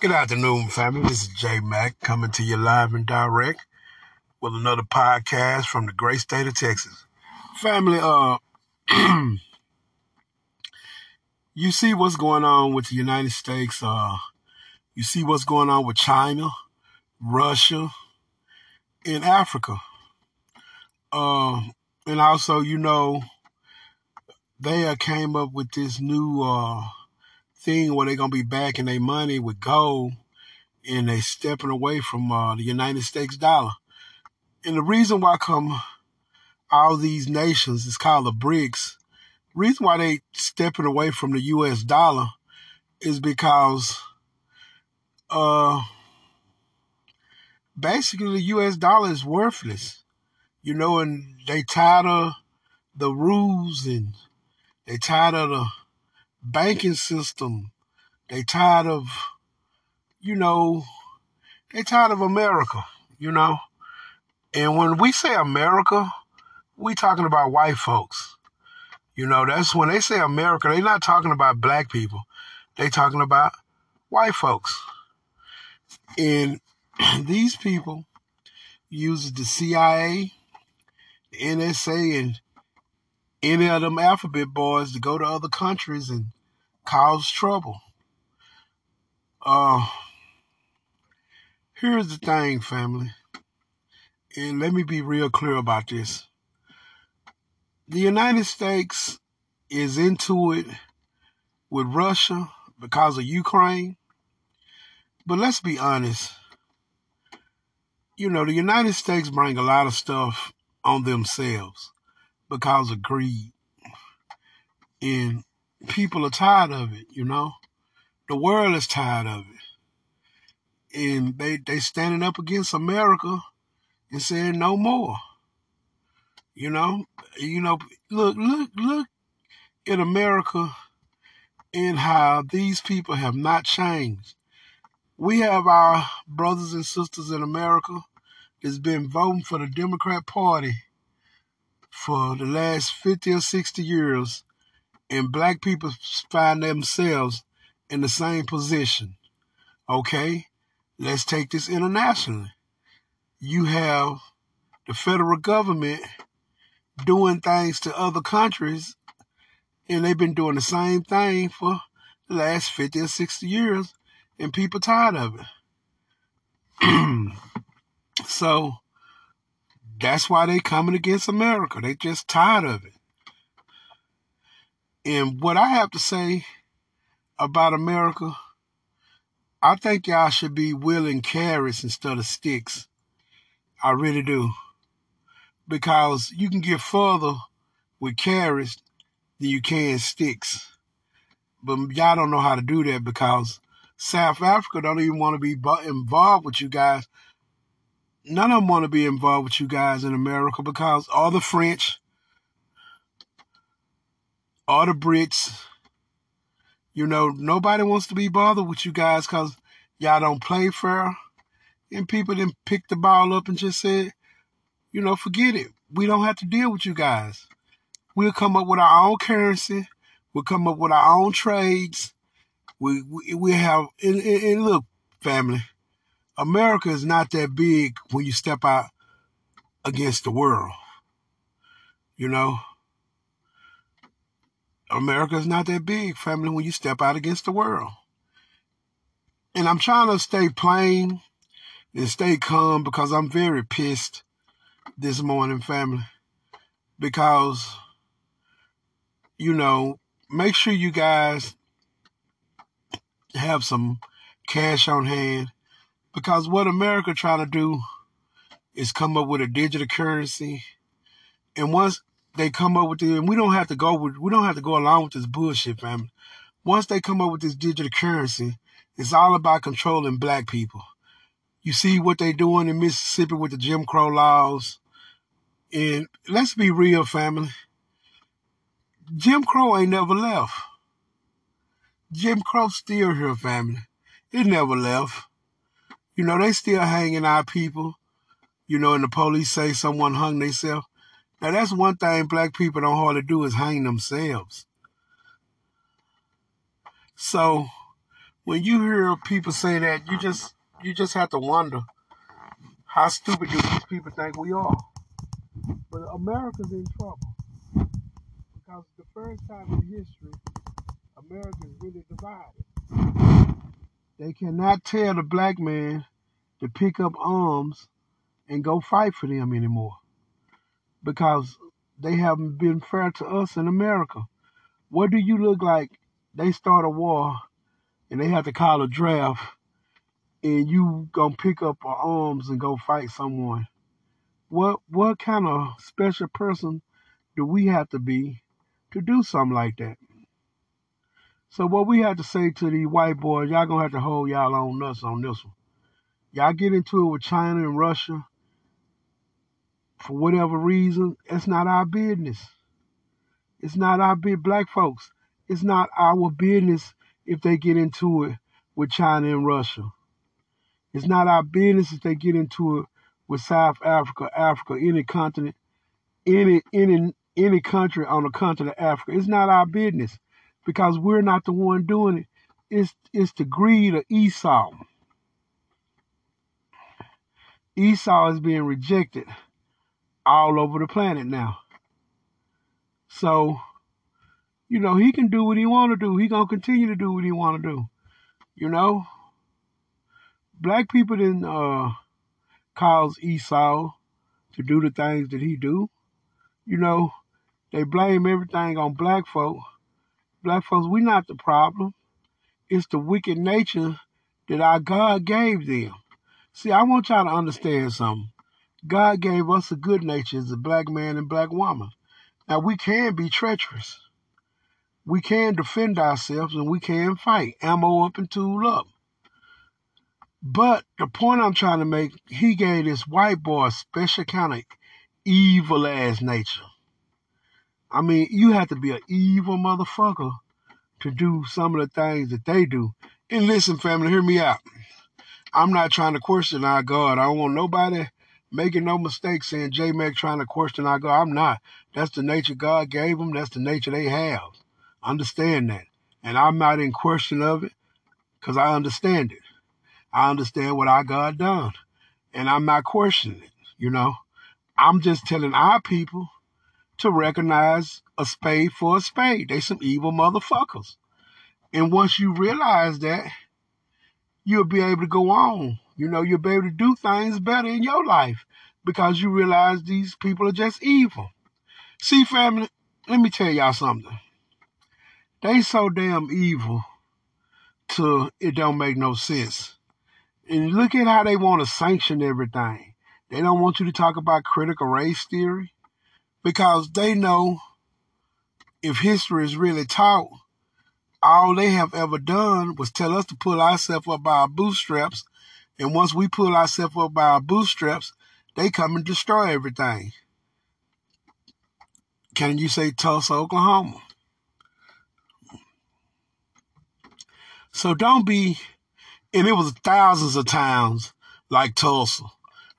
Good afternoon, family. This is Jay Mack coming to you live and direct with another podcast from the great state of Texas. Family, uh, you see what's going on with the United States. Uh, you see what's going on with China, Russia, and Africa. Uh, and also, you know, they uh, came up with this new uh, thing where they're gonna be backing their money with gold, and they stepping away from uh, the United States dollar. And the reason why come all these nations is called the BRICS. Reason why they stepping away from the U.S. dollar is because, uh, basically the U.S. dollar is worthless, you know, and they tired of the rules and they tired of the banking system. They tired of, you know, they tired of America, you know. And when we say America, we talking about white folks. You know, that's when they say America, they're not talking about black people. They talking about white folks. And these people use the CIA, the NSA, and any of them alphabet boys to go to other countries and cause trouble. Uh, here's the thing, family, and let me be real clear about this. The United States is into it with Russia because of Ukraine. But let's be honest. You know, the United States bring a lot of stuff on themselves because of greed. And people are tired of it, you know. The world is tired of it. And they they standing up against America and saying no more. You know, you know, look, look, look in America and how these people have not changed. We have our brothers and sisters in America that's been voting for the Democrat Party for the last 50 or 60 years, and black people find themselves in the same position. Okay? Let's take this internationally. You have the federal government doing things to other countries, and they've been doing the same thing for the last 50 or 60 years, and people tired of it. so that's why they coming against America. They just tired of it. And what I have to say about America, I think y'all should be willing carrots instead of sticks. I really do. Because you can get further with carrots than you can sticks. But y'all don't know how to do that because South Africa don't even want to be involved with you guys none of them want to be involved with you guys in America because all the French, all the Brits, you know, nobody wants to be bothered with you guys because y'all don't play fair. And people then pick the ball up and just said, you know, forget it. We don't have to deal with you guys. We'll come up with our own currency. We'll come up with our own trades. We we, we have and, and, and look, family America is not that big when you step out against the world. You know, America is not that big, family, when you step out against the world. And I'm trying to stay plain and stay calm because I'm very pissed this morning, family. Because, you know, make sure you guys have some cash on hand because what America trying to do is come up with a digital currency. And once they come up with it, and we don't have to go with we don't have to go along with this bullshit, family. Once they come up with this digital currency, it's all about controlling black people. You see what they doing in Mississippi with the Jim Crow laws. And let's be real, family. Jim Crow ain't never left. Jim Crow still here, family. It never left. You know, they still hanging our people. You know, and the police say someone hung themselves. Now that's one thing black people don't hardly do is hang themselves. So when you hear people say that, you just you just have to wonder how stupid do these people think we are. But America's in trouble because the first time in history, America is really divided. They cannot tell the black man to pick up arms and go fight for them anymore because they haven't been fair to us in America. What do you look like? They start a war and they have to call a draft and you gonna pick up arms and go fight someone. What what kind of special person do we have to be to do something like that? So what we have to say to these white boys, y'all gonna have to hold y'all own nuts on this one. Y'all get into it with China and Russia for whatever reason, it's not our business. It's not our big black folks. It's not our business if they get into it with China and Russia. It's not our business if they get into it with South Africa, Africa, any continent, any any any country on the continent of Africa. It's not our business because we're not the one doing it. It's it's the greed of Esau. Esau is being rejected all over the planet now. So, you know, he can do what he want to do. He gonna continue to do what he want to do. You know, black people didn't uh, cause Esau to do the things that he do. You know, they blame everything on black folk. Black folks, we not the problem. It's the wicked nature that our God gave them. See, I want y'all to understand something. God gave us a good nature as a black man and black woman. Now we can be treacherous. We can defend ourselves and we can fight, ammo up and tool up. But the point I'm trying to make, he gave this white boy a special kind of evil ass nature. I mean, you have to be an evil motherfucker to do some of the things that they do. And listen, family, hear me out. I'm not trying to question our God. I don't want nobody making no mistake saying J Mac trying to question our God. I'm not. That's the nature God gave them. That's the nature they have. Understand that. And I'm not in question of it because I understand it. I understand what our God done. And I'm not questioning it, you know. I'm just telling our people to recognize a spade for a spade. They some evil motherfuckers. And once you realize that, you'll be able to go on you know, you'll be able to do things better in your life because you realize these people are just evil. See, family, let me tell y'all something. They so damn evil to it don't make no sense. And look at how they want to sanction everything. They don't want you to talk about critical race theory because they know if history is really taught, all they have ever done was tell us to pull ourselves up by our bootstraps and once we pull ourselves up by our bootstraps, they come and destroy everything. Can you say Tulsa, Oklahoma? So don't be, and it was thousands of towns like Tulsa.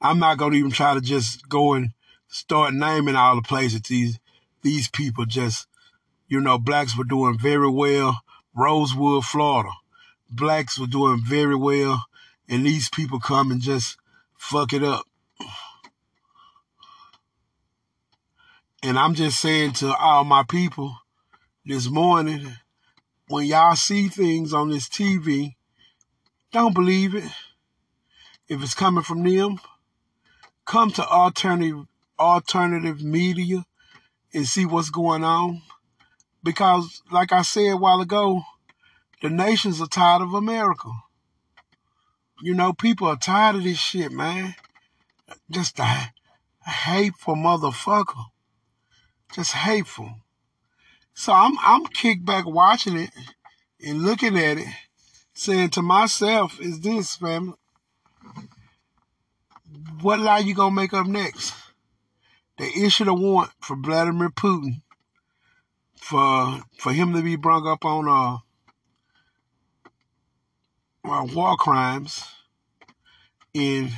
I'm not going to even try to just go and start naming all the places these these people just, you know, blacks were doing very well. Rosewood, Florida. Blacks were doing very well and these people come and just fuck it up. And I'm just saying to all my people this morning, when y'all see things on this TV, don't believe it. If it's coming from them, come to alternative alternative media and see what's going on. Because like I said a while ago, the nations are tired of America. You know, people are tired of this shit, man. Just a, hateful motherfucker. Just hateful. So I'm I'm kicked back watching it and looking at it, saying to myself, is this family? What lie you gonna make up next? They issued a warrant for Vladimir Putin for for him to be brought up on uh uh, war crimes in,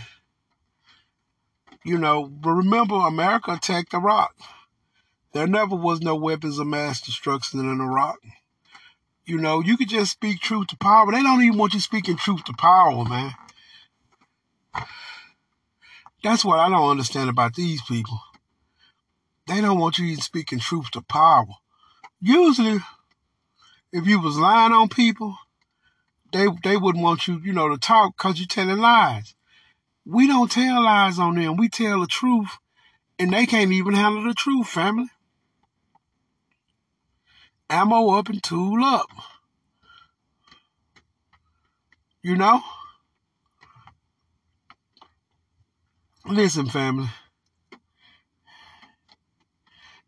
you know, but remember, America attacked Iraq. There never was no weapons of mass destruction in Iraq. You know, you could just speak truth to power. They don't even want you speaking truth to power, man. That's what I don't understand about these people. They don't want you even speaking truth to power. Usually, if you was lying on people, they they wouldn't want you, you know, to talk because you're telling lies. We don't tell lies on them. We tell the truth, and they can't even handle the truth, family. Ammo up and tool up. You know? Listen, family.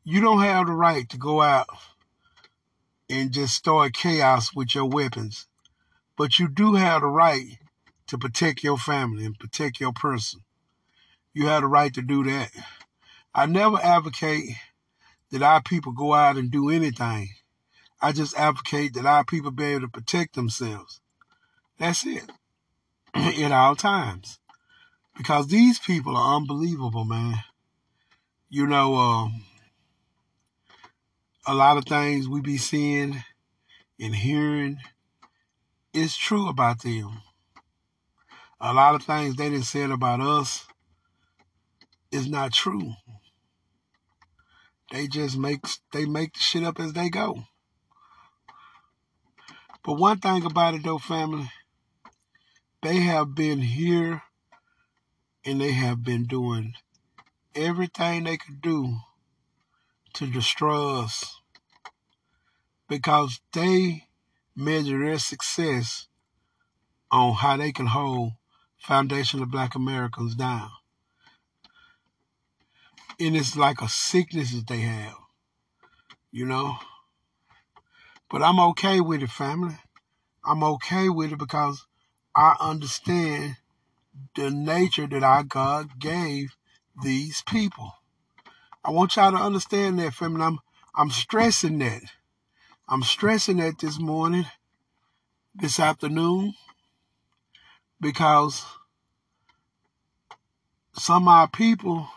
You don't have the right to go out and just start chaos with your weapons. But you do have the right to protect your family and protect your person. You have the right to do that. I never advocate that our people go out and do anything. I just advocate that our people be able to protect themselves. That's it. At all times. Because these people are unbelievable, man. You know, um, a lot of things we be seeing and hearing is true about them. A lot of things they didn't say about us is not true. They just make they make the shit up as they go. But one thing about it though, family, they have been here and they have been doing everything they could do to destroy us because they measure their success on how they can hold foundation of black Americans down. And it's like a sickness that they have, you know. But I'm okay with it, family. I'm okay with it because I understand the nature that our God gave these people. I want y'all to understand that, family. I'm I'm stressing that. I'm stressing that this morning, this afternoon, because some of our people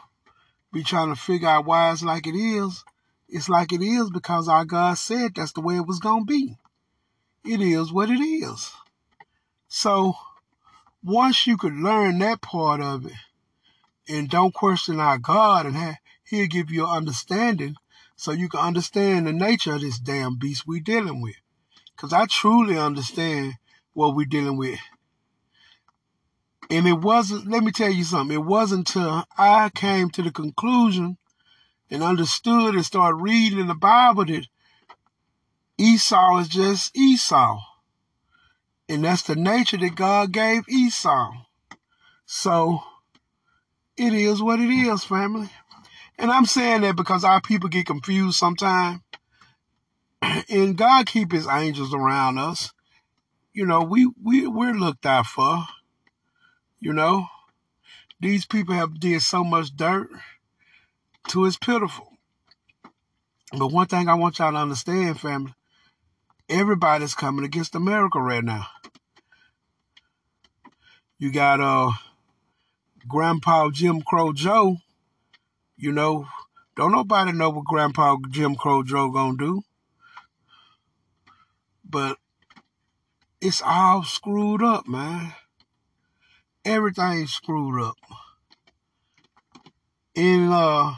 be trying to figure out why it's like it is. It's like it is because our God said that's the way it was to be. It is what it is. So once you could learn that part of it and don't question our God and have, he'll give you an understanding so you can understand the nature of this damn beast we're dealing with. Because I truly understand what we're dealing with. And it wasn't, let me tell you something, it wasn't until I came to the conclusion and understood and started reading in the Bible that Esau is just Esau. And that's the nature that God gave Esau. So it is what it is, family. And I'm saying that because our people get confused sometimes. And God keep his angels around us. You know, we, we, we're looked out for. You know, these people have did so much dirt to it's pitiful. But one thing I want y'all to understand, family, everybody's coming against America right now. You got uh Grandpa Jim Crow Joe. You know, don't nobody know what Grandpa Jim Crow Joe gonna do. But it's all screwed up, man. Everything's screwed up. And uh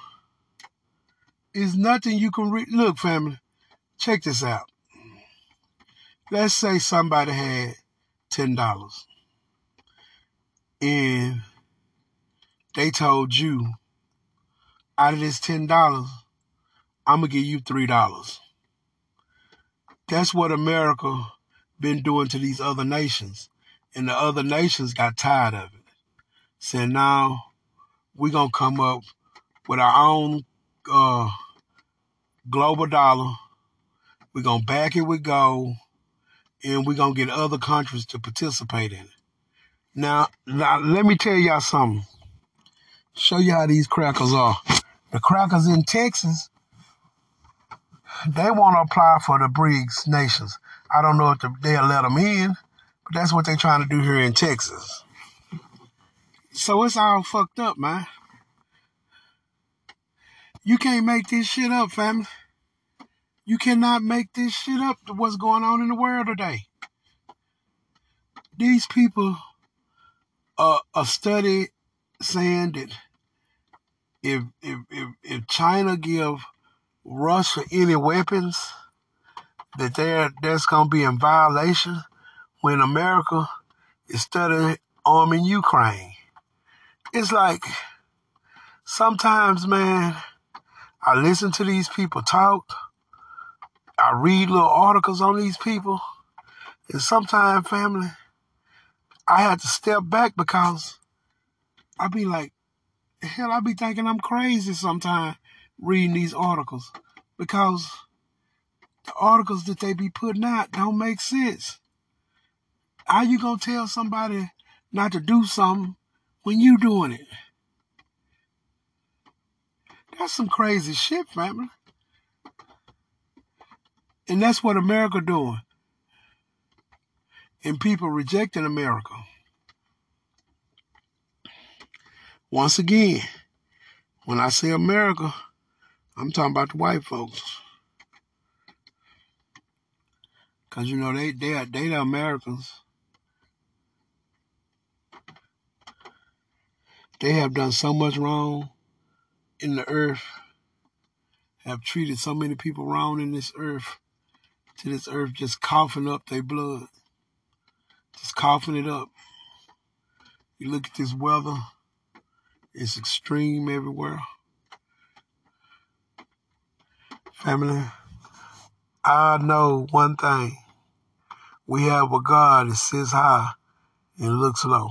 it's nothing you can read. Look, family, check this out. Let's say somebody had ten dollars and they told you out of this ten dollars, I'm gonna give you three dollars. That's what America been doing to these other nations. And the other nations got tired of it. Said now we're gonna come up with our own uh, global dollar. We're gonna back it with gold, and we're gonna get other countries to participate in it. Now, now let me tell y'all something. Show you how these crackers are. The crackers in Texas, they want to apply for the BRICS nations. I don't know if they'll let them in, but that's what they're trying to do here in Texas. So it's all fucked up, man. You can't make this shit up, family. You cannot make this shit up what's going on in the world today. These people, uh, a study saying that if if if, China give Russia any weapons, that they're that's gonna be in violation when America is studying arming Ukraine. It's like sometimes, man, I listen to these people talk. I read little articles on these people. And sometimes, family, I had to step back because I be like, hell, I be thinking I'm crazy sometimes reading these articles because the articles that they be putting out don't make sense. How you gonna tell somebody not to do something when you doing it? That's some crazy shit, family. And that's what America doing. And people rejecting America. Once again, when I say America, I'm talking about the white folks. Cause you know they they are they the Americans. They have done so much wrong in the earth, have treated so many people wrong in this earth, to this earth just coughing up their blood. Just coughing it up. You look at this weather, it's extreme everywhere. Family, I know one thing. We have a God that sits high and looks low.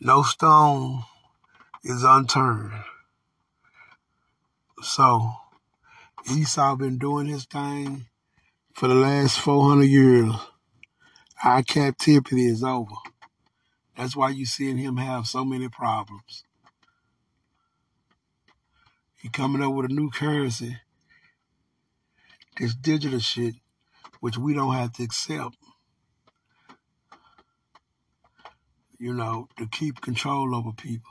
No stone is unturned. So Esau been doing his thing for the last 400 years. Our captivity is over. That's why you're seeing him have so many problems. He coming up with a new currency, this digital shit, which we don't have to accept. You know, to keep control over people.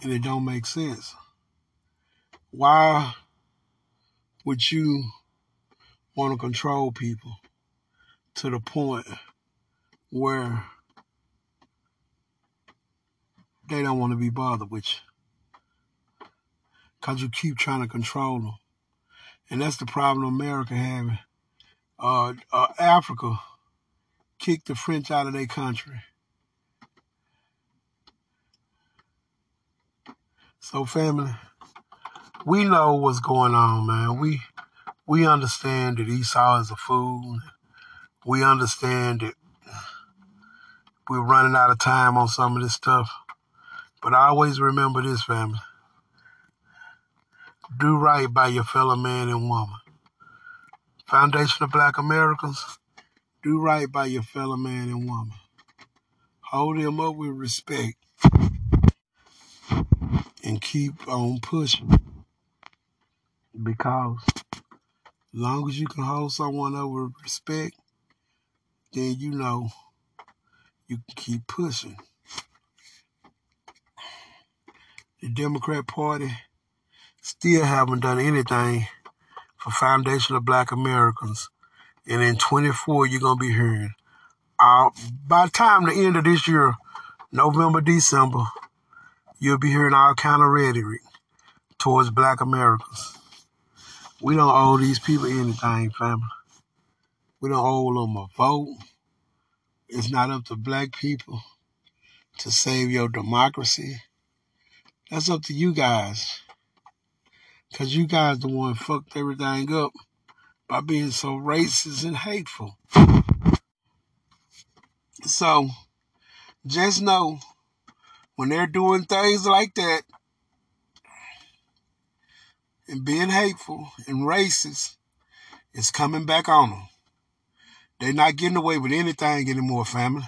And it don't make sense. Why would you want to control people to the point where they don't want to be bothered with you. Because you keep trying to control them. And that's the problem America having. Uh, uh, Africa kicked the French out of their country. So, family, we know what's going on, man. We we understand that Esau is a fool. We understand that we're running out of time on some of this stuff. But I always remember this, family. Do right by your fellow man and woman. Foundation of Black Americans, do right by your fellow man and woman. Hold them up with respect and keep on pushing. Because long as you can hold someone up with respect, then you know you can keep pushing. The Democrat Party still haven't done anything for Foundation of Black Americans. And in 24, you're going to be hearing. Uh, by the time the end of this year, November, December, you'll be hearing all kind of rhetoric towards black Americans. We don't owe these people anything, family. We don't owe them a vote. It's not up to black people to save your democracy. That's up to you guys. Cause you guys the one fucked everything up by being so racist and hateful. So just know when they're doing things like that and being hateful and racist, it's coming back on them. They're not getting away with anything anymore, family.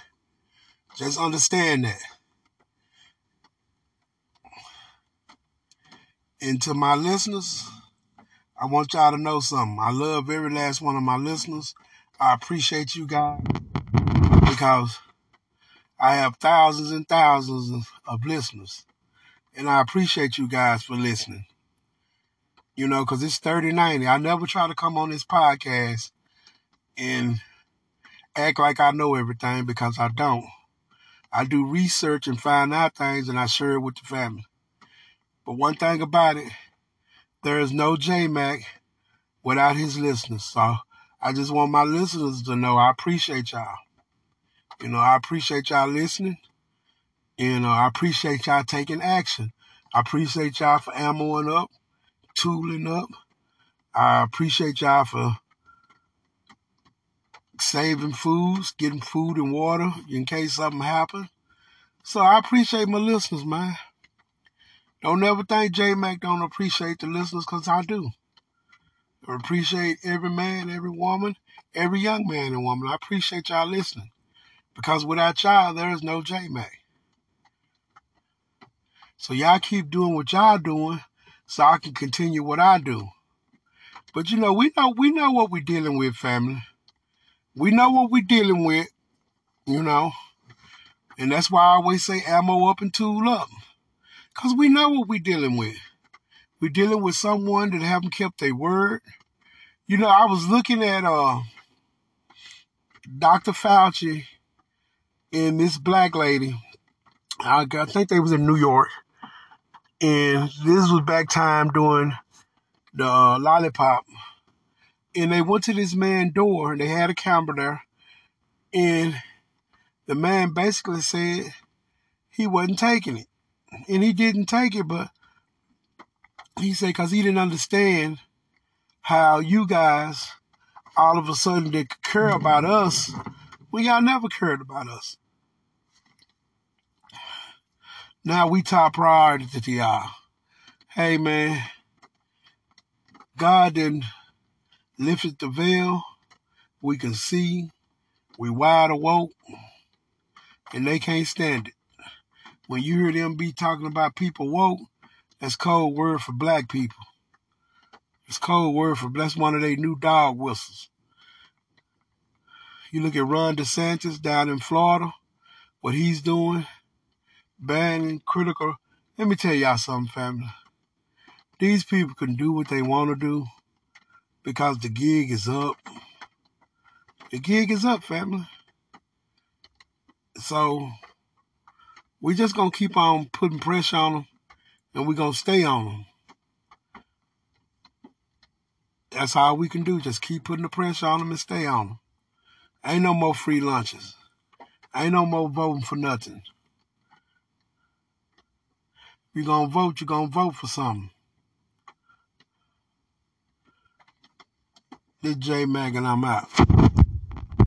Just understand that. And to my listeners, I want y'all to know something. I love every last one of my listeners. I appreciate you guys because I have thousands and thousands of listeners. And I appreciate you guys for listening. You know, because it's 3090. I never try to come on this podcast and act like I know everything because I don't. I do research and find out things and I share it with the family. But one thing about it, there is no J Mac without his listeners. So I just want my listeners to know I appreciate y'all. You know, I appreciate y'all listening. You know, I appreciate y'all taking action. I appreciate y'all for ammoing up, tooling up. I appreciate y'all for saving foods, getting food and water in case something happens. So I appreciate my listeners, man. Don't ever think J Mac don't appreciate the listeners, cause I do. I appreciate every man, every woman, every young man and woman. I appreciate y'all listening. Because without y'all, there is no J Mac. So y'all keep doing what y'all doing so I can continue what I do. But you know, we know we know what we're dealing with, family. We know what we're dealing with, you know. And that's why I always say ammo up and tool up. Because we know what we're dealing with. We're dealing with someone that haven't kept their word. You know, I was looking at uh Dr. Fauci and this black lady. I, I think they was in New York. And this was back time doing the uh, lollipop. And they went to this man's door and they had a camera there. And the man basically said he wasn't taking it. And he didn't take it, but he said because he didn't understand how you guys all of a sudden they care about us when y'all never cared about us. Now we top priority to y'all. Hey man, God then lifted the veil. We can see. We wide awoke. And they can't stand it. When you hear them be talking about people woke, that's code word for black people. It's code word for that's one of their new dog whistles. You look at Ron DeSantis down in Florida, what he's doing, banning critical. Let me tell y'all something, family. These people can do what they want to do because the gig is up. The gig is up, family. So we just gonna keep on putting pressure on them, and we're gonna stay on them. That's all we can do. Just keep putting the pressure on them and stay on them. Ain't no more free lunches. Ain't no more voting for nothing. You're gonna vote, you're gonna vote for something. This J Mac and I'm out.